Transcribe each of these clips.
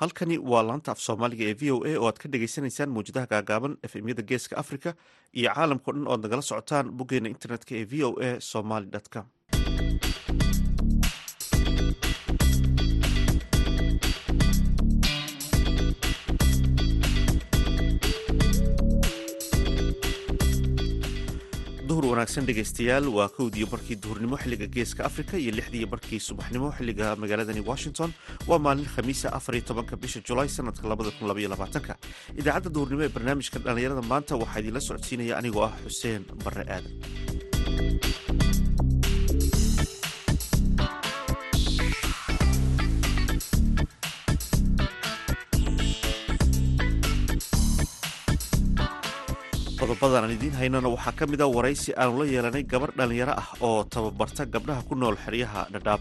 halkani waa laanta af soomaaliga ee v o a oo aad ka dhagaysanaysaan mawjadaha gaagaaban efemyada geeska africa iyo caalamkao dhan oad nagala socotaan boggeena internetka ee v o a somaly com duhur wanaagsan dhegaystayaal waa kowdiiyo barkii duhurnimo xilliga geeska africa iyo lixdiiyo barkii subaxnimo xilliga magaaladani washington. Waa maalin khamiisa afariyo tobanka bisha julaay sanadka labada kun labaiyo labaatanka. Idaacadda duhurnimo ee barnaamijka dhallinyarada maanta waxaa idinla socodsiinaya anigoo ah xuseen barre aadan qodobadan aan idiin haynana waxaa ka mid a waraysi aanu la yeelanay gabar dhallinyaro ah oo tababarta gabdhaha ku nool xeryaha dhadhaab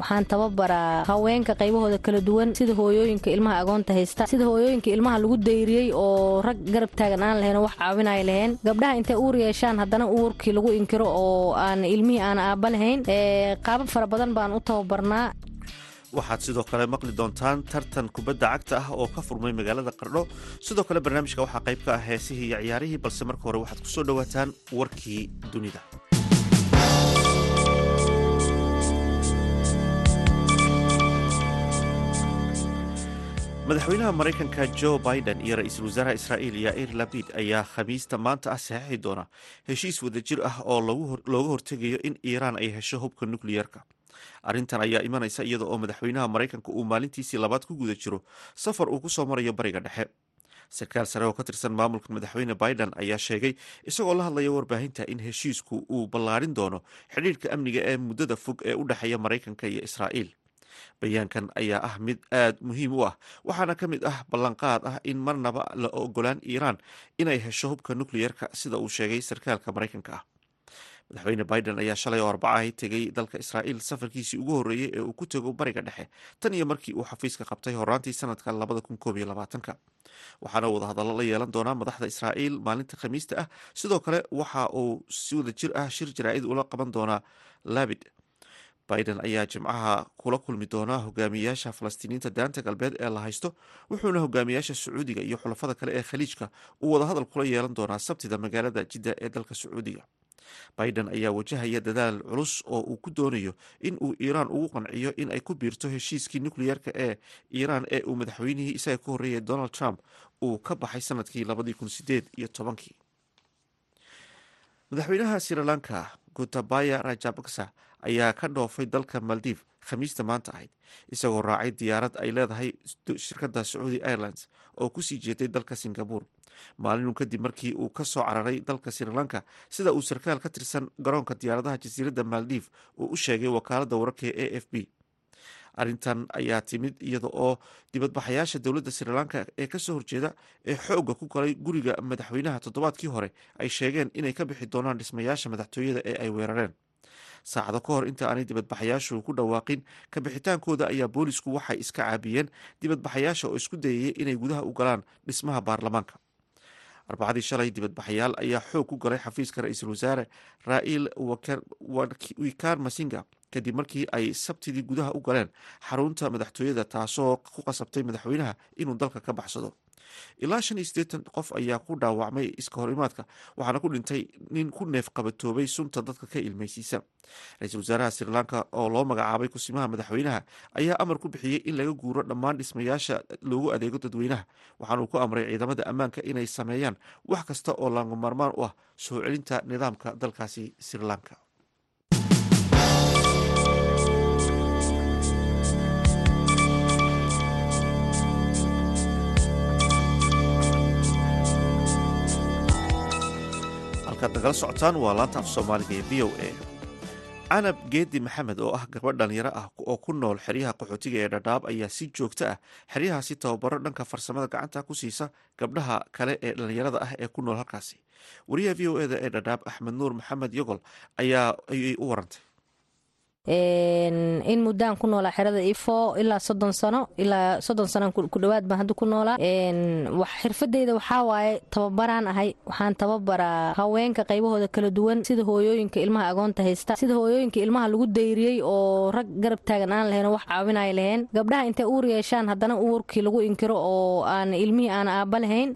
waxaan tababaraa haweenka qaybahooda kala duwan sida hooyooyinka ilmaha agoonta haysta sida hooyooyinka ilmaha lagu dayriyey oo rag garab taagan aan lahayn oo wax caawinaya lahayn. Gabdhaha intay uur yeeshaan haddana uurkii lagu inkiro oo aan ilmihii aan aaba lahayn. Qaabab fara badan baan u tababarnaa waxaad sidoo kale maqli doontaan tartan kubadda cagta ah oo ka furmay magaalada qardho. Sidoo kale barnaamijka waxaa qayb ka ah heesihii iyo ciyaarihii balse marka hore waxaad ku soo dhowaataan warkii dunida. Madaxweynaha maraykanka jo biden iyo ra'iisul wasaaraha israa'iil yair labid ayaa khamiista maanta ah saxeixi doona. Heshiis wadajir ah oo looga hortegayo in iiraan ay hesho hubka nukliyerka arrintan ayaa imanaysa iyada oo madaxweynaha maraykanka uu maalintiisii labaad ku guda jiro safar uu ku soo marayo bariga dhexe. Sarkaal sare oo ka tirsan maamulka madaxweyne biden ayaa sheegay isagoo la hadlaya warbaahinta in heshiisku uu ballaarin doono xidhiirhka amniga ee muddada fog ee u dhexeeya maraykanka iyo israa'iil. Bayaankan ayaa ah mid aad muhiim u ah waxaana ka mid ah ballanqaad ah in marnaba la ogolaan iiraan inay hesho hubka nukliyerka sida uu sheegay sarkaalka maraykanka ah madaxweyne biden ayaa shalay oo arbacahay tegay dalka israa'iil safarkiisii ugu horreeyey ee uu ku tego bariga dhexe. Tan iyo markii uu xafiiska qabtay horaantii sanadka labada kun koob iyo labaatanka. Waxaana wadahadallo la yeelan doonaa madaxda israa'iil maalinta khamiista ah. Sidoo kale waxa uu si wada jir ah shir jaraa'id ula qaban doonaa labid. Biden ayaa jimcaha kula kulmi doonaa hogaamiyayaasha falastiiniinta daanta galbeed ee la haysto wuxuuna hogaamiyayaasha sacuudiga iyo xulafada kale ee khaliijka uu wadahadal kula yeelan doonaa sabtida magaalada jidda ee dalka sacuudiga biden ayaa wajahaya dadaal culus oo uu ku doonayo in uu iiraan ugu qanciyo in ay ku biirto heshiiskii nukliyerka ee iiraan ee uu madaxweynihii isaga ka horreeyay donald trump uu ka baxay sannadkii labadii kun sideed iyo tobankii. Madaxweynaha sri lanka gotabaya rajabaksa ayaa ka dhoofay dalka maldiv khamiista maanta ahayd isagoo raacay diyaarad ay leedahay shirkadda sacuudi airlines oo ku sii jeeday dalka singabore maalinun kadib markii uu ka soo cararay dalka sri lanka sida uu sarkaal ka tirsan garoonka diyaaradaha jasiiradda maldiv uu u sheegay wakaaladda wararka ee a f b arrintan ayaa timid iyada oo dibadbaxayaasha dowladda sri lanka ee ka soo horjeeda ee xoogga ku galay guriga madaxweynaha toddobaadkii hore ay sheegeen inay ka bixi doonaan dhismayaasha madaxtooyada ee ay weerareen. Saacado ka hor inta aanay dibadbaxayaashu ku dhawaaqin ka bixitaankooda ayaa boolisku waxay iska caabiyeen dibadbaxayaasha oo isku dayayay inay gudaha u galaan dhismaha baarlamaanka arbacadii shalay dibadbaxayaal ayaa xoog ku galay xafiiska ra'iisul wasaare raa'il wikar masinga kadib markii ay sabtidii gudaha u galeen xarunta madaxtooyada taasoo ku qasabtay madaxweynaha inuu dalka ka baxsado ilaa shan iyo siddeetan qof ayaa ku dhaawacmay iska horimaadka waxaana ku dhintay nin ku neef qabatoobay sunta dadka ka ilmaysiisa. Ra'iisul wasaaraha sri lanka oo loo magacaabay kusimaha madaxweynaha ayaa amar ku bixiyey in laga guuro dhammaan dhismayaasha loogu adeego dadweynaha waxaanuu ku amray ciidamada ammaanka inay sameeyaan wax kasta oo langamarmaan u ah soo celinta nidaamka dalkaasi sri lanka nagala socotaan waa laanta soomaaliga ee v o a. Canab geedi maxamed oo ah gabadh dhalinyaro ah oo ku nool xeryaha qaxootiga ee dhadhaab ayaa si joogto ah xeryahaasi tababaro dhanka farsamada gacanta ku siisa gabdhaha kale ee dhalinyarada ah ee ku nool halkaasi. Wariyaha v o eda ee dhadhaab axmed nuur maxamed yogol ayaa ayay u warantay in muddaan ku noolaa xerada ifo ilaa soddon sano ilaa soddon sanaan ku dhowaad baan hadda ku noolaa. Xirfadeyda waxaa waaye tababaraan ahay. Waxaan tababaraa haweenka qaybahooda kala duwan sida hooyooyinka ilmaha agoonta haysta sida hooyooyinka ilmaha lagu dayriyey oo rag garab taagan aan lahayn oo wax caawinaya laheen gabdhaha intay uur yeeshaan haddana uurkii lagu inkiro oo aan ilmihii aan aaba lahayn.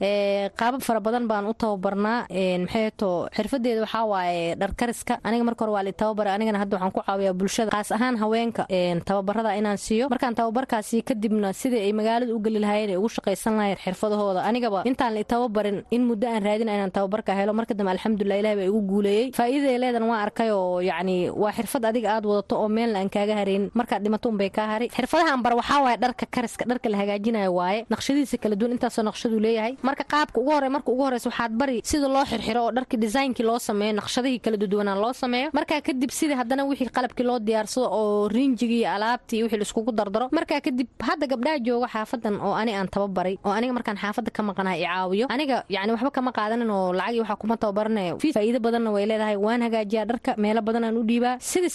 Qaabab fara badan baan u tababarnaa. Maxayto xirfadeeda waxaa waaye dharkariska. Aniga marka hore waa la tababara anigana hadda waxaan ku caawiyaa bulshada kaas ahaan haweenka tababarada inaan siiyo. Markaan tababarkaasi kadibna sidai ay magaalada u geli lahaayeen ay ugu shaqaysan lahayn xirfadahooda. Anigaba intaan la tababarin in muddo aan raadina inaan tababarka helo. Marka dambe alxamdulilah ilahi baa igu guuleeyey faa'iidada leedan waa arkay oo yacni waa xirfad adiga aad wadato oo meelna aan kaaga haraynin markaad dhimato unbay kaa hari. Xirfadahan bar waxaa waaye dharka kariska dharka la hagaajinayo waaye. Naqshadiisa kala duwan intaasoo naqshaduu leeyahay. Marka qaabka ugu horey marka ugu horeysa waxaad bari sida loo xirxiro oo dharka designkii loo sameeyo naqshadihii kala duduwanaan loo sameeyo. Markaa kadib sida haddana wixii qalabkii loo diyaarsado oo riinjigii iyo alaabtii wixii laiskugu dardaro. Markaa kadib hadda gabdhaha jooga xaafadan oo ani aan tababaray oo aniga markaan xaafadda ka maqanaha i caawiyo. Aniga yani waxba kama qaadanin oo lacagii waxaa kuma tababaranayo faa'iido badanna way leedahay waan hagaajiyaa dharka meelo badan aan u dhiibaa. Sida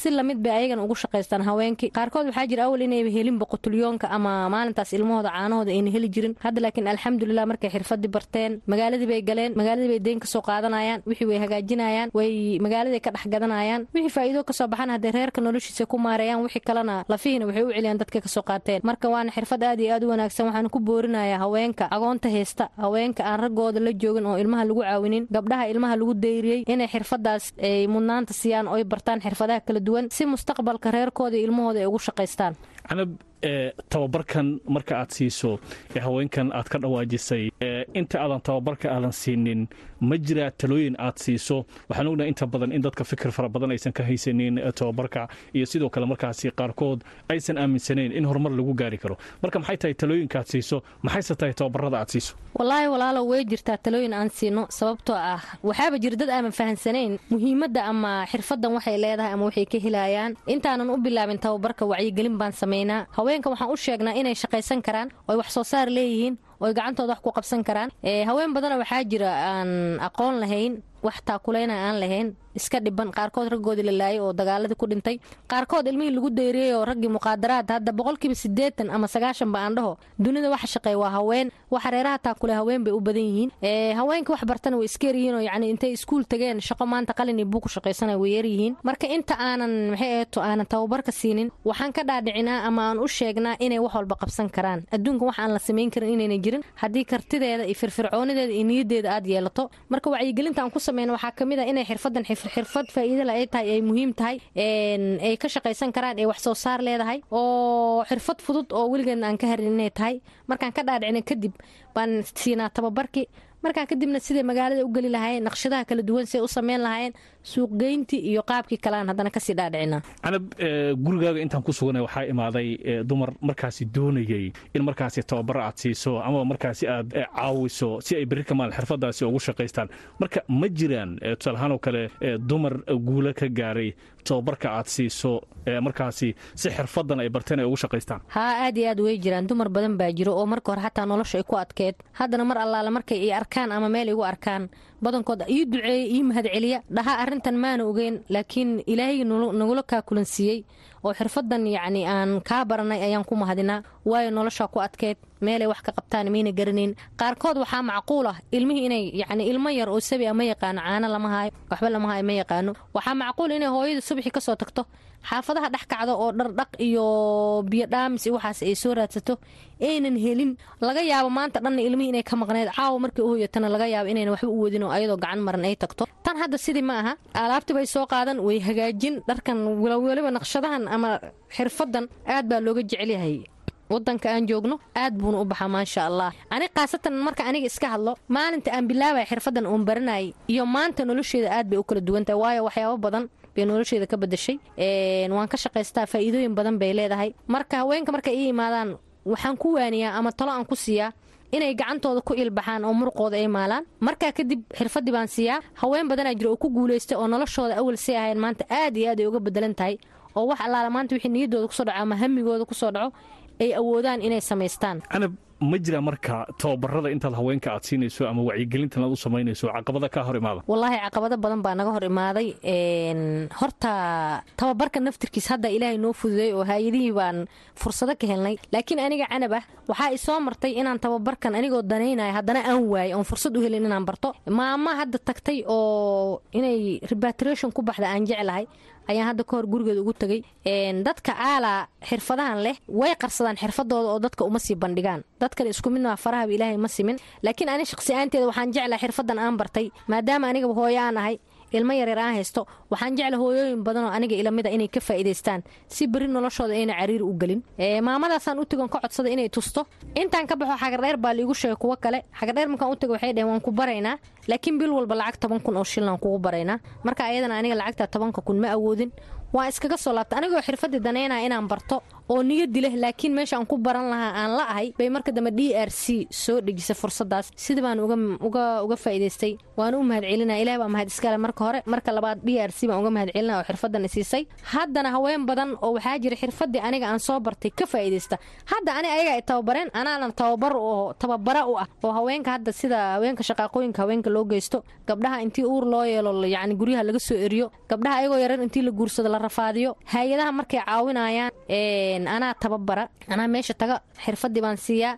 si la mid bay ayagana ugu shaqaystaan haweenkii. Qaarkood waxaa jira awal inayba helin boqotulyoonka ama maalintaas ilmahooda caanahooda ayna heli jirin. Hadda laakiin alxamdulilah markay xirfadii barteen magaaladii bay galeen magaaladii bay deyn ka soo qaadanayaan wixii way hagaajinayaan way magaaladay ka dhex gadanayaan wixii faa'iido ka soo baxan hadday reerka noloshiisa ku maareeyaan wixii kalena lafihiina waxay u celiyaan dadka ka soo qaateen. Marka waana xirfad aad iyo aad u wanaagsan waxaan ku boorinayaa haweenka agoonta haysta haweenka aan raggooda la joogin oo ilmaha lagu caawinin gabdhaha ilmaha lagu dayriyey inay xirfadaas ay mudnaanta siiyaan oo ay bartaan xirfadaha kala duwan si mustaqbalka reerkooda ilmahooda ay ugu shaqaystaan tababarkan marka aad siiso ee haweenkan aad ka dhawaajisay inta aadan tababarka aadan siinin ma jiraa talooyin aad siiso. Waxaan ognahay inta badan in dadka fikir fara badan aysan ka haysanin tababarka iyo sidoo kale markaasi qaarkood aysan aaminsanayn in horumar lagu gaari karo. Marka maxay tahay talooyinka aad siiso? Maxayse tahay tababarada aad siiso? Wallaahi walaalo way jirtaa talooyin aan siino sababtoo ah waxaaba jira dad aaman fahansanayn muhiimadda ama xirfadan waxay leedahay ama waxay ka helayaan. Intaanan u bilaabin tababarka wacyigelin baan samaynaa haweenka waxaan u sheegnaa inay shaqaysan karaan ooy wax soo saar leeyihiin ooy gacantooda wax ku qabsan karaan. Haween badana waxaa jira aan aqoon lahayn wax taakuleyna aan lahayn iska dhiban qaarkood raggoodii la laayay oo dagaaladii ku dhintay qaarkood ilmihii lagu dayriyey oo raggii muqaadaraad hadda boqolkiiba siddeetan ama sagaashan ba aan dhaho dunida waxa shaqeeya waa haween waxa reeraha taakule haween bay u badan yihiin. Haweenka wax bartana way iska yaryihiin oo yacni intay iskuul tageen shaqo maanta qalin iyo buuku shaqaysanaya way yaryihiin marka inta aanan maxay eeto aanan tababarka siinin waxaan ka dhaadhicinaa ama aan u sheegnaa inay wax walba qabsan karaan. Adduunka wax aan la samayn karin inayna jirin haddii kartideeda iyo firfircoonideeda iyo niyaddeeda aad yeelato marka wacyigelinta aan ku samayna waxaa ka mid ah inay xirfadan xirfad faa'iidala ay tahay ay muhiim tahay ay ka shaqaysan karaan ee wax soo saar leedahay oo xirfad fudud oo weligeedna aan ka harin inay tahay. Markaan ka dhaadhicina kadib baan siinaa tababarkii markaa kadibna siday magaalada u geli lahaayeen naqshadaha kala duwan siay u sameyn lahaayeen suuqgeyntii iyo qaabkii kalean haddana ka sii dhaadhicina. Canab gurigaaga intaan ku suganay waxaa imaaday dumar markaasi doonayey in markaasi tababaro aad siiso amaba markaasi aad caawiso si ay berri ka maalin xirfadaasi ugu shaqaystaan. Marka ma jiraan tusaalahaanoo kale dumar guula ka gaaray tababarka aad siiso markaasi si xirfadan ay barteen ay ugu shaqaystaan? Haa aad iyo aad way jiraan. Dumar badan baa jiro oo marka hore xataa nolosha ay ku adkeed. Haddana mar allaale markay i arkaan ama meel igu arkaan badankood ii duceeya ii mahadceliya dhaha arrintan maana ogeyn laakiin ilaahayga nagula kaakulansiiyey oo xirfadan yacni aan kaa baranay ayaan ku mahadinaa. Waayo noloshaa ku adkeed meelay wax ka qabtaan mayna garanayn. Qaarkood waxaa macquul ah ilmihii inay yacni ilmo yar oo sabi a ma yaqaano caano lama haayo waxba lama haayo ma yaqaano. Waxaa macquul inay hooyada subaxii ka soo tagto xaafadaha dhex kacdo oo dhardhaq iyo biyo dhaamis iyo waxaas ay soo raadsato aynan helin. Laga yaabo maanta dhanna ilmihii inay ka maqneyd caawa markay u hoyatana laga yaabo inayna waxba u wadin oo ayadoo gacan maran ay tagto. Tan hadda sidii ma aha alaabtii bay soo qaadan way hagaajin dharkan weliba naqshadahan ama xirfadan aad baa looga jecelyahay wadanka aan joogno aad buuna u baxaa maasha allah. Ani khaasatan marka aniga iska hadlo maalinta aan bilaabaya xirfadan uun baranayay iyo maanta nolosheeda aad bay u kala duwantahay waayo waxyaabo badan bay nolosheeda ka badashay. Waan ka shaqaystaa faa'iidooyin badan bay leedahay. Marka haweenka markay ii imaadaan waxaan ku waaniyaa ama talo aan ku siiyaa inay gacantooda ku ilbaxaan oo muruqooda ay maalaan. Markaa kadib xirfadii baan siiyaa. Haween badanaa jira oo ku guulaystay oo noloshooda awal si ahayn maanta aad iyo aad ay uga bedelan tahay. Oo wax allaala maanta wixii niyaddooda ku soo dhaco ama hamigooda ku soo dhaco ay awoodaan inay samaystaan ma jira marka tababarada intaad haweenka aad siinayso ama wacyigelintan aad u samaynayso caqabada kaa hor imaada? Wallaahi caqabado badan baa naga hor imaaday. Horta tababarka naftirkiis hadda ilaahay noo fududay oo hay'adihii baan fursado ka helnay. Laakiin aniga canab ah waxaa isoo martay inaan tababarkan anigoo danaynaya haddana aan waayay oon fursad u helin inaan barto. Maama hadda tagtay oo inay rebatration ku baxda aan jeclahay ayaan hadda ka hor gurigeeda ugu tegay dadka aalaa xirfadahan leh way qarsadaan xirfadooda oo dadka uma sii bandhigaan. Dadkan isku midnaa farahaba ilaahay ma simin laakiin ani shaqsi-aanteeda waxaan jeclahay xirfadan aan bartay maadaama anigaba hooyo aan ahay ilmo yaryar aan haysto waxaan jecla hooyooyin badanoo aniga ilamida inay ka faa'iidaystaan. Si beri noloshooda ayna cariiri u gelin. Maamadaasaan u tegon ka codsada inay tusto. Intaan ka baxo xagardheer baa liigu sheegay kuwo kale. Xagardheer markaan u tego waxay dhaheen waan ku baraynaa. Laakiin bil walba lacag toban kun oo shillaan kugu baraynaa. Marka ayadana aniga lacagta tobanka kun ma awoodin waan iskaga soo laabta anigoo xirfadii daneynaya inaan barto oo niyadi leh laakiin meesha aan ku baran lahaa aan la ahay bay marka dambe d r c soo dhejisay fursadaas sida baan uga faa'iidaystay waana u mahad celinaya ilaah baa mahad marka hore. Marka labaad d r c baan uga mahad celinaya oo xirfadan isiisay haddana haween badan oo waxaa jira xirfadii aniga aan soo bartay ka faa'iidaysta. Hadda ani ayaga ay tababareen anaanan tababar oo tababara u ah oo haweenka hadda sida haweenka shaqaaqooyinka haweenka loo geysto gabdhaha intii uur loo yeelo yacni guryaha laga soo eriyo gabdhaha ayagoo yaran intii la guursado la rafaadiyo. Hay'adaha markay caawinayaan anaa tababara anaa meesha taga xirfadii baan siiyaa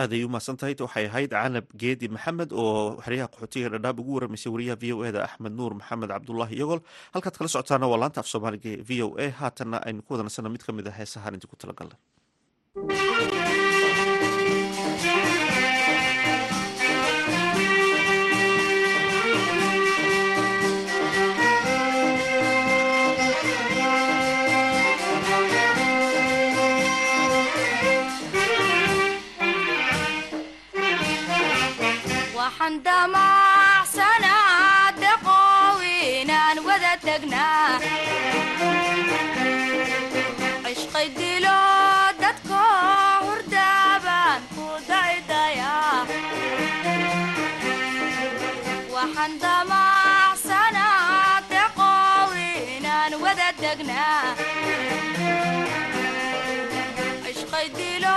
aad ay u mahadsan tahay waxay ahayd canab geedi maxamed oo xeryaha qaxootiga dhadhaab ugu waramaysay wariyaha v o e da axmed nuur maxamed cabdulaahi iyagol halkaad kala socotaana waa laanta af soomaaliga v o a. Haatanna aynu ku wadansana mid ka mid a heesahaan intii ku talagalna cishqay dilo dadko hurdaaban ku daydaya waxaan damacsanaa deqow inaan wada degnaa cishqay dilo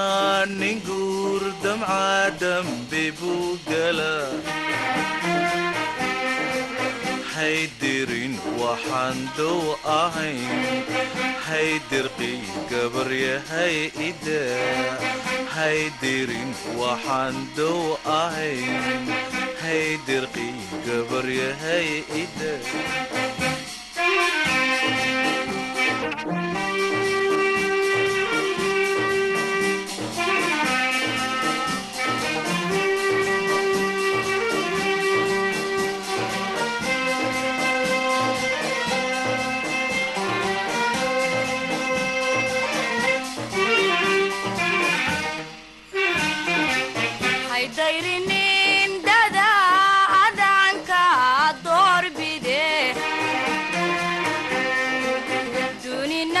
nin guur damca dambi buu gala haydirin waxaan dow ahayn haydirqii gabaryahay ida haydirin waxaan dow ahayn haydirqii gabaryahay ida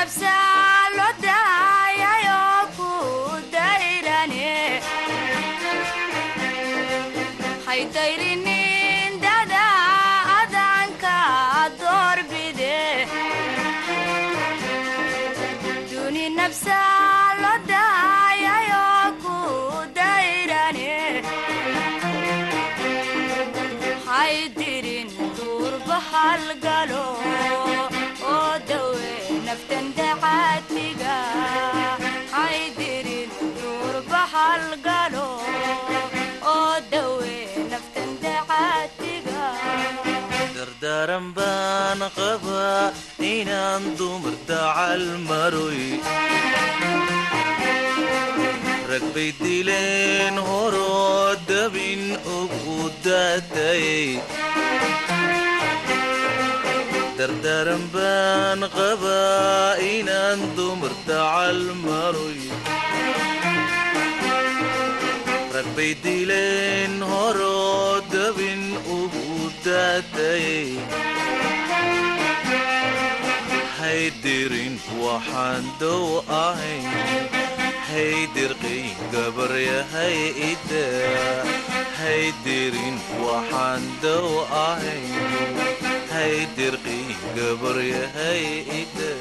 duni dardaaran baan qabaa inaan dumar dacal maroy rag bay dileen horoo dabin ugu daatayay dardaaran baan qabaa inaan dumar dacal maroy rag bay dileen horoo dabin ugu waxaan dow ahayn haydirqay gabaryahay ida haydirin waxaan dow ahayn haydirqay gabaryahay ida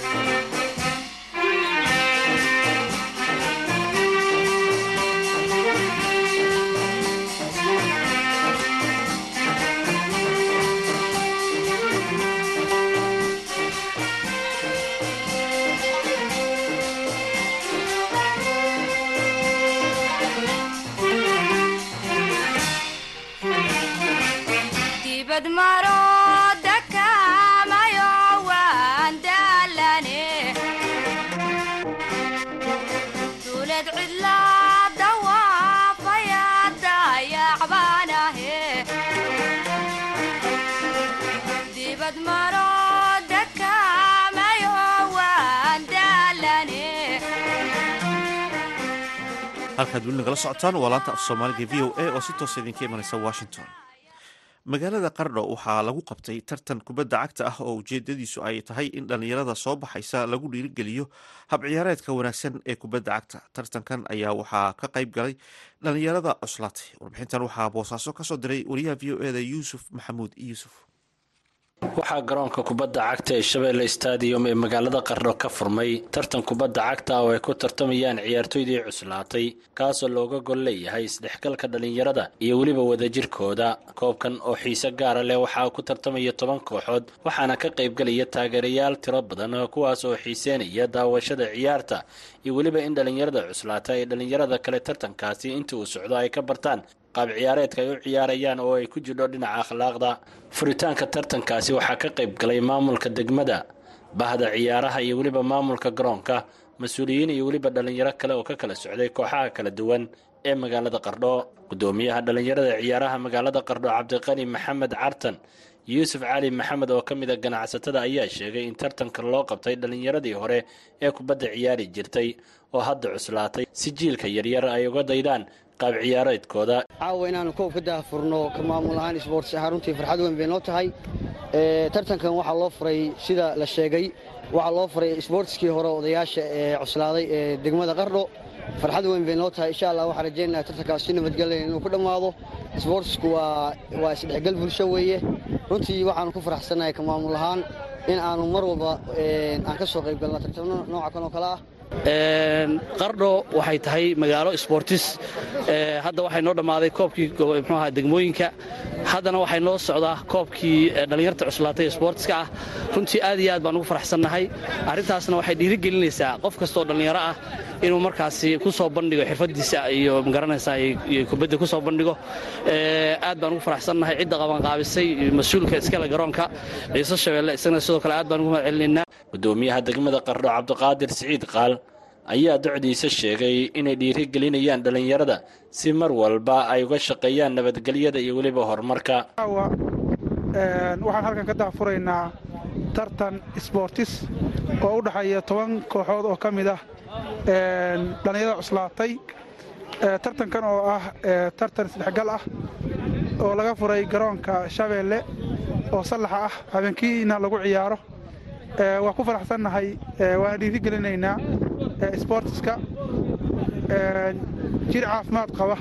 halkaad weli nagala socotaan waa laanta af soomaaliga v o a oo si toosa idinka imanaysa washington magaalada qardho waxaa lagu qabtay tartan kubadda cagta ah oo ujeedadiisu ay tahay in dhallinyarada soo baxaysa lagu dhiirigeliyo habciyaareedka wanaagsan ee kubadda cagta. Tartankan ayaa waxaa ka qayb galay dhallinyarada cuslaatay warbixintan waxaa boosaaso ka soo diray wariyaha v o eda yuusuf maxamuud. Yuusuf waxaa garoonka kubadda cagta ee shabeelle stadium ee magaalada qardho ka furmay tartan kubadda cagta oo ay ku tartamayaan ciyaartoydii cuslaatay kaasoo looga gol leeyahay isdhexgalka dhallinyarada iyo weliba wadajirkooda. Koobkan oo xiise gaara leh waxaa ku tartamaya toban kooxood waxaana ka qaybgelaya taageerayaal tiro badan kuwaas oo xiiseenaya daawashada ciyaarta iyo weliba in dhallinyarada cuslaata ee dhallinyarada kale tartankaasi inta uu socdo ay ka bartaan qaab ciyaareedka ay u ciyaarayaan oo ay ku jidho dhinaca akhlaaqda furitaanka tartankaasi waxaa ka qayb galay maamulka degmada bahda ciyaaraha iyo weliba maamulka garoonka mas'uuliyiin iyo weliba dhallinyaro kale oo ka kala socday kooxaha kala duwan ee magaalada qardho. Gudoomiyaha dhallinyarada ciyaaraha magaalada qardho cabdiqani maxamed cartan yuusuf cali maxamed oo ka mid a ganacsatada ayaa sheegay in tartanka loo qabtay dhallinyaradii hore ee kubadda ciyaari jirtay oo hadda cuslaatay. Si jiilka yaryar ay uga daydaan qaab ciyaareedkooda. Caawa inaanu koob ka daahfurno ka maamul ahaan isboorts ahaan runtii farxad weyn bay noo tahay. Tartankan waxaa loo furay sida la sheegay. Waxaa loo furay isboortskii hore odayaasha ee cuslaaday ee degmada qardho farxad weyn bay noo tahay. Insha allah waxaan rajaynayaa tartankaas si nabadgelya inuu ku dhammaado. Isboortsku waa isdhexgal bulsho weeye. Runtii waxaanu ku faraxsanahay ka maamul ahaan in aanu mar walba aan ka soo qayb galno tartamo nooca kan oo kale ah qardho waxay tahay magaalo sboortis ee, hadda waxay noo dhammaaday koobkii ahaa degmooyinka. Haddana waxay noo socdaa koobkii dhallinyarta cuslaatay ee sboortiska ah. Runtii aad iyo aad baan ugu faraxsannahay. Arrintaasna waxay dhiirigelinaysaa qof kastoo dhallinyaro ah inuu markaasi ku soo bandhigo xirfadiisa iyo ma garanaysaa iyo kubadda ku soo bandhigo. Ee, aad baan ugu faraxsannahay cidda qabanqaabisay mas'uulka iskale garoonka ciise shabeelle isagana sidoo kale aad baan ugu mahadcelinaynaa gudoomiyaha degmada qardho cabdiqaadir siciid qaal ayaa docdiisa sheegay inay dhiirigelinayaan dhallinyarada si mar walba ay uga shaqeeyaan nabadgelyada iyo weliba horumarka waxaan halkan ka daafuraynaa tartan sboortis oo u dhexeeya toban kooxood oo ka mid ah dhallinyarada cuslaatay. Tartankan oo ah tartan isdhexgal ah oo laga furay garoonka shabeelle oo sallaxa ah habeenkiina lagu ciyaaro. Waa ku faraxsannahay waana dhiirigelinaynaa ee, sboortiska jir caafimaad qaba.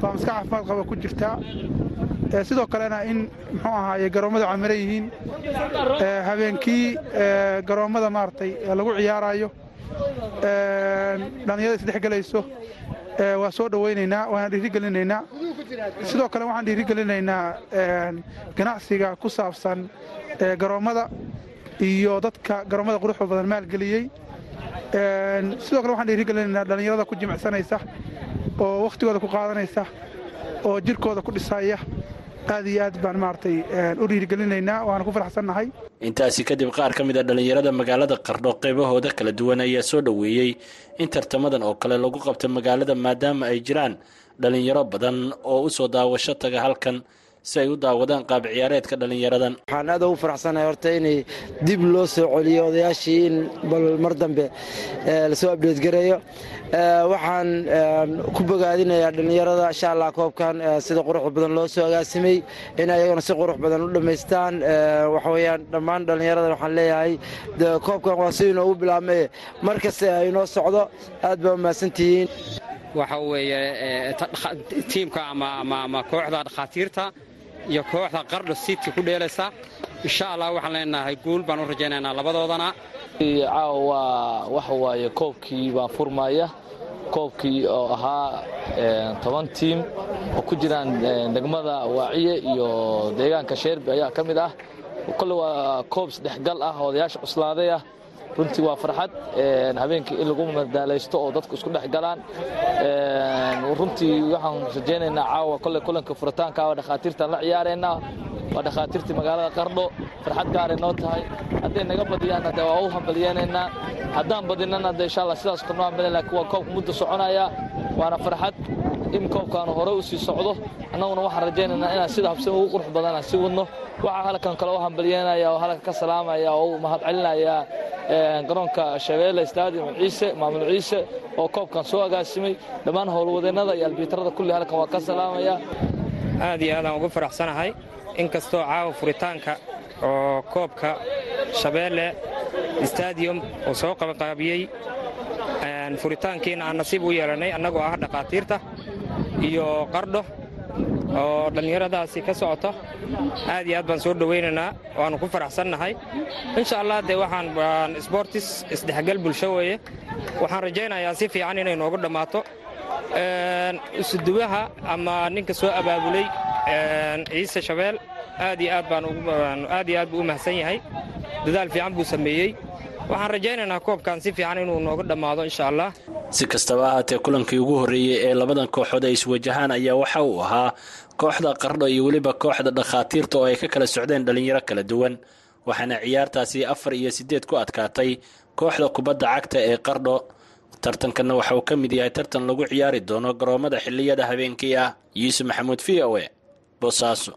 Baa maska caafimaad qaba ku jirtaa sidoo kalena in muxuu ahaaye garoommada camiro yihiin. Ee, habeenkii ee, garoommada maaragtay lagu ciyaarayo dhallinyarada isdhexgelayso waa soo dhowaynaynaa waana dhiirigelinaynaa sidoo kale waxaan dhiirigelinaynaa ganacsiga ku saabsan garoommada iyo dadka garoommada quruxda badan maalgeliyey. Sidoo kale waxaan dhiirigelinaynaa dhallinyarada ku jimicsanaysa oo wakhtigooda ku qaadanaysa oo jirkooda ku dhisaya. Aad iyo aad baan maaragtay u dhiirigelinaynaa waana ku faraxsannahay. Intaasi kadib qaar ka mid a dhallinyarada magaalada qardho qaybahooda kala duwan ayaa soo dhoweeyey in tartamadan oo kale lagu qabto magaalada maadaama ay jiraan dhallinyaro badan oo u soo daawasho taga halkan si ay u daawadaan qaab ciyaareedka dhallinyaradan. Waxaan aad ugu faraxsanahay horta inay dib loo soo celiyo odayaashii in bal mar dambe la soo abdheed gareeyo. Waxaan ku bogaadinayaa dhallinyarada insha allah koobkan sida quruxda badan loo soo agaasimay in ayagana si qurux badan u dhammaystaan. Waxaweyaan dhammaan dhallinyarada waxaan leeyahay koobkan waa sidii inoogu bilaabmay. Mar kasta inoo socdo aad baa umahadsantihiin waxa weeye tiimka ama kooxda dhakhaatiirta iyo kooxda qardho city ku dheelaysa. Insha allah waxaan leenahay guul baan u rajaynaynaa labadoodana. Caawa waxa waaye koobkii baa furmaya. Koobkii oo ahaa toban tiim oo ku jiraan degmada waaciye iyo deegaanka sheerbi ayaa ka mid ah. Kolle waa koob isdhexgal ah odayaasha cuslaaday ah. Runtii waa farxad habeenkii in lagu madaalaysto oo dadku isku dhex galaan runtii waxaan rajaynaynaa caawa kolle kulanka furitaanka waa dhakhaatiirtaan la ciyaaraynaa waa dhakhaatiirtii magaalada qardho. Farxad gaaray noo tahay. Hadday naga badiyaanna de waa u hambalyeynaynaa haddaan badinana de insha allah sidaas kalnoo hambalyan laakiin waa koobka muddo soconaya. Waana farxad in koobkaanu hore u sii socdo. Annaguna waxaan rajaynaynaa inaan sida habsan ugu qurux badanaan sii wadno. Waxaa halkan kale u hambalyeynaya oo halkan ka salaamaya oo u mahadcelinaya garoonka shabeelle stadium ciise maamul ciise oo koobkan soo agaasimay dhammaan howlwadeennada iyo albiitarada kulli halkan waa ka salaamaya. Aad iyo aadaan ugu faraxsanahay. In kastoo caawa furitaanka oo koobka shabeelle stadium uu soo qabanqaabiyey furitaankiina aan nasiib u yeelannay annagoo ah dhakhaatiirta iyo qardho oo dhallinyaradaasi ka socota aad iyo aad baan soo dhowaynaynaa waannu ku faraxsannahay. Insha allah dee waxaan sbortis isdhexgal bulsho weeye. Waxaan rajaynayaa si fiican inay noogu dhammaato. Isuduwaha ama ninka soo abaabulay ciise shabeel aad iyo aad baanaad iyo aad buu u mahadsan yahay. Dadaal fiican buu sameeyey waxaan rajaynaynaa koobkan si fiican inuu nooga dhammaado insha allah si kastaba ahaatee kulankii ugu horreeyey ee labadan kooxood ay iswajahaan ayaa waxa uu ahaa kooxda qardho iyo weliba kooxda dhakhaatiirta oo ay ka kala socdeen dhallinyaro kala duwan waxaana ciyaartaasi afar iyo siddeed ku adkaatay kooxda kubadda cagta ee qardho tartankanna waxa uu ka mid yahay tartan lagu ciyaari doono garoommada xilliyada habeenkii ah. Yuusuf maxamuud v o e boosaaso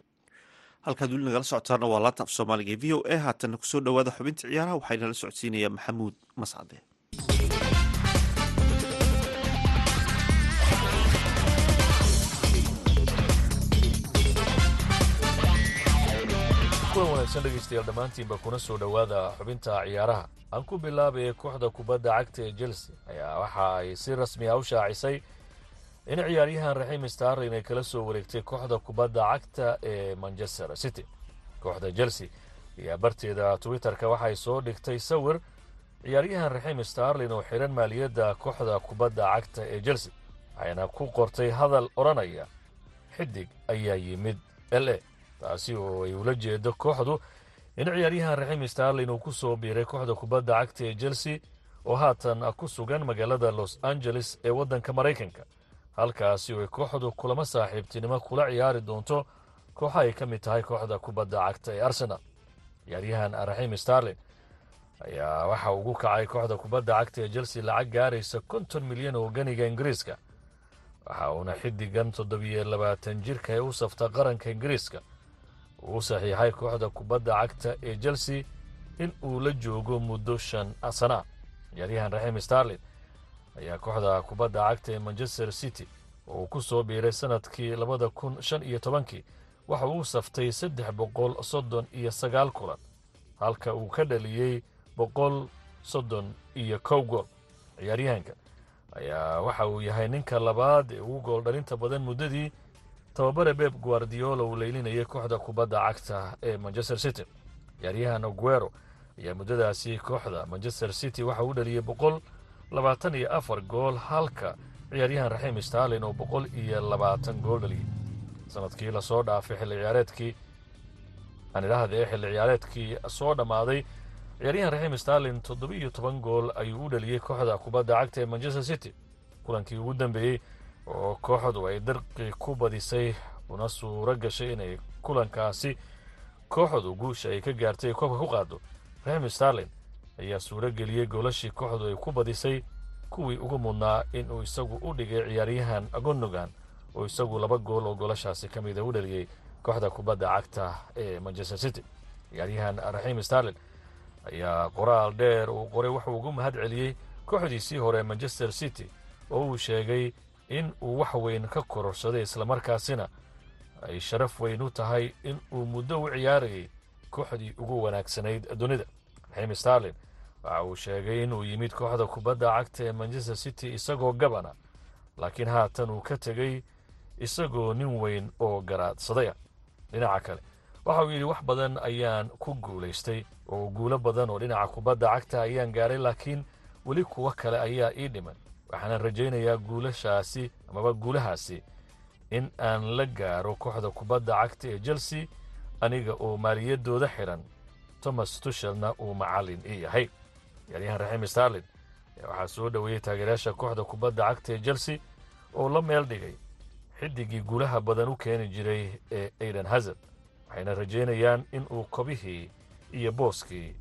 halkaad weli nagala socotaana waa laanta af soomaaliga v o a. Haatanna ku soo dhowaada xubinta ciyaaraha waxaa nala socodsiinaya maxamuud mascade wanaagsan dhegaystayaal dhammaantiinba kuna soo dhowaada xubinta ciyaaraha. Aan ku bilaabaya kooxda kubadda cagta ee chelsea ayaa waxa ay si rasmi ah u shaacisay in ciyaaryahan raxiim starlin ay kala soo wareegtay kooxda kubadda cagta ee manchester city. Kooxda chelsea ayaa barteeda twitter-ka waxay soo dhigtay sawir ciyaaryahan raxiim starlin oo xihan maaliyadda kooxda kubadda cagta ee chelsea waxayna ku qortay hadal odhanaya xidig ayaa yimid l a. Taasi oo ay ula jeedo kooxdu in ciyaaryahan raxiim starlin uu ku soo biiray kooxda kubadda cagta ee chelsea oo haatan ku sugan magaalada los angeles ee waddanka maraykanka halkaasi oo ay kooxdu kulamo saaxiibtinimo kula ciyaari doonto kooxa ay ka mid tahay kooxda kubadda cagta ee arsenal. Ciyaaryahan raxiim starlin ayaa waxa ugu kacay kooxda kubadda cagta ee chelsea lacag gaaraysa konton milyan oo ganiga ingiriiska. Waxa uuna xiddigan toddobiyo labaatan jirka ee u safta qaranka ingiriiska. Uu saxiixay kooxda kubadda cagta ee chelsea in uu la joogo muddo shan sana ciyaaryahan raxiim starlin ayaa kooxda kubadda cagta ee manchester city oo uu ku soo biiray sannadkii labada kun shan iyo tobankii waxa uu saftay saddex boqol soddon iyo sagaal kulan halka uu ka dhaliyey boqol soddon iyo kow gool. Ciyaaryahanka ayaa waxa uu yahay ninka labaad ee ugu gool dhalinta badan muddadii tababare beb guardiola uu leylinayay kooxda kubadda cagta ee manchester city. Ciyaaryahan aguero ayaa muddadaasi kooxda manchester city waxa uu dhaliyey boqol labaatan iyo afar gool halka ciyaaryahan raxiim starlin oo boqol iyo labaatan gool dhaliyey sannadkii la soo dhaafay xilli ciyaareedkii aan ee xilli ciyaareedkii soo dhammaaday ciyaaryahan raxiim starlin toddobiiyo toban gool ayuu u dhaliyey kooxda kubadda cagta ee manchester city. Kulankii ugu dambeeyey oo kooxdu ay darqi ku badisay una suuro gashay inay kulankaasi kooxdu guusha ay ka gaartay koobka ku qaado raxim starlin ayaa suuro geliyey goolashii kooxdu ay ku badisay kuwii ugu mudnaa inuu isagu u dhigay ciyaaryahan agonogan oo isagu laba gool oo goolashaasi ka mida u dhaliyey kooxda kubadda cagta ee manchester city. Ciyaaryahan raxim starlin ayaa qoraal dheer uu qoray wuxuu ugu mahad celiyey kooxdiisii hore manchester city oo uu sheegay in uu wax weyn ka kororsaday islamarkaasina ay sharaf weyn u tahay in uu muddo u ciyaarayay kooxdii ugu wanaagsanayd dunida. Raxim starlin waxa uu sheegay inuu yimid kooxda kubadda cagta ee manchester city isagoo gabana laakiin haatan uu ka tegey isagoo nin weyn oo garaadsadaya. Dhinaca kale waxa uu yidhi wax badan ayaan ku guulaystay oo guulo badan oo dhinaca kubadda cagta ayaan gaaray laakiin weli kuwo kale ayaa ii dhiman. Waxaana rajaynayaa guulashaasi amaba guulahaasi in aan la gaaro kooxda kubadda cagta ee chelsea aniga oo maaliyaddooda xidhan thomas tushelna uu macallin ii yahay ciyaaryahan raxim starlin waxaa soo dhoweeyey taageerayaasha kooxda kubadda cagta ee chelsea oo la meel dhigay xidigii guulaha badan u keeni jiray ee aidan hazard waxayna rajaynayaan in uu kobihii iyo booskii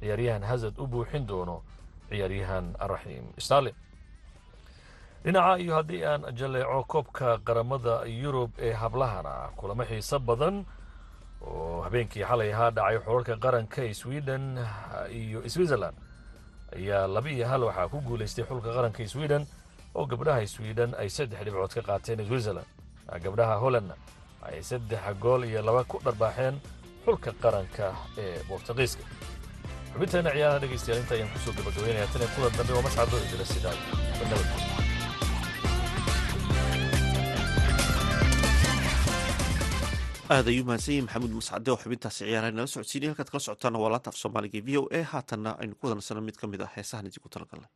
ciyaaryahan hazard u buuxin doono ciyaaryahan raxiim starlin dhinaca iyo haddii aan jaleeco koobka qaramada yurub ee hablahana kulamo xiiso badan oo habeenkii xalay ahaa dhacay xorarka qaranka ee sweden iyo switzerland ayaa laba iyo hal waxaa ku guulaystay xulka qaranka sweden oo gabdhaha sweden ay saddex dhibcood ka qaateen switzerland. Gabdhaha hollandna ay saddex gool iyo laba ku dharbaaxeen xulka qaranka ee bortugiiska xubinteena ciyaaraha dhegaystayaal inta ayaan ku soo tan kulan dambe oo mascado idila sidaa aad ayuu mahadsan yahi maxamuud muscade oo xubintaasi ciyaaraha nala socodsiinay halkaad kala socotaana waa laanta af soomaaliga v o a. Haatanna aynu ku wadansano mid ka mid ah heesahan idinku talagalnay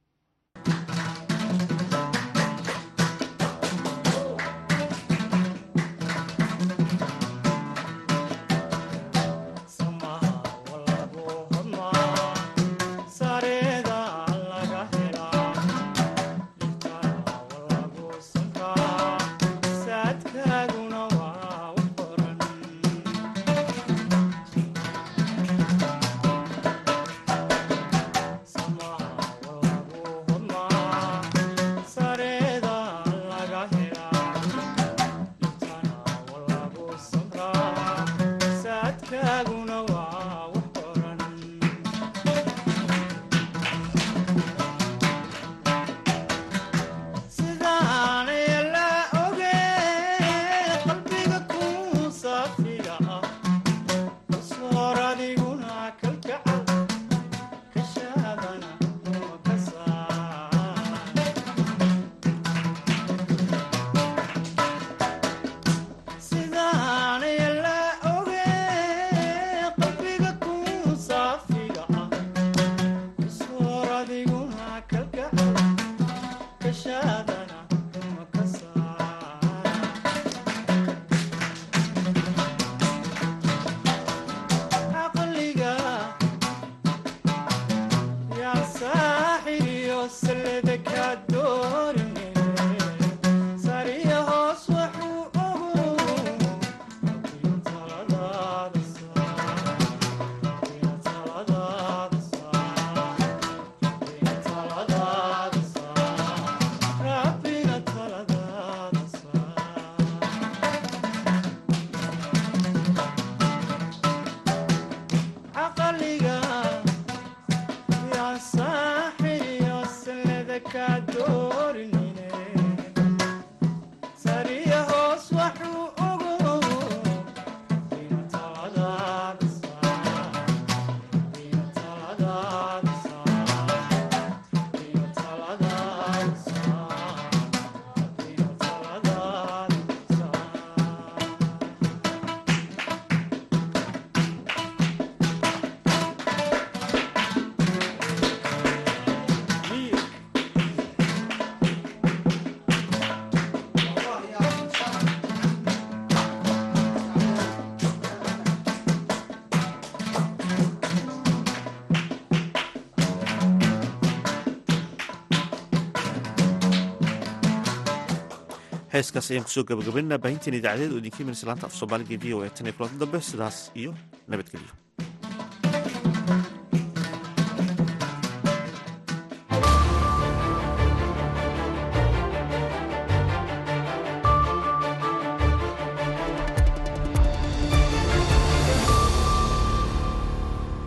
heeskaas ayaan ku soo gabagabaynaa baahinteen idaacadeed oo idinka imanaysa laanta af soomaaliga v o e tan iyo kulanta dambe sidaas iyo nabadgelyo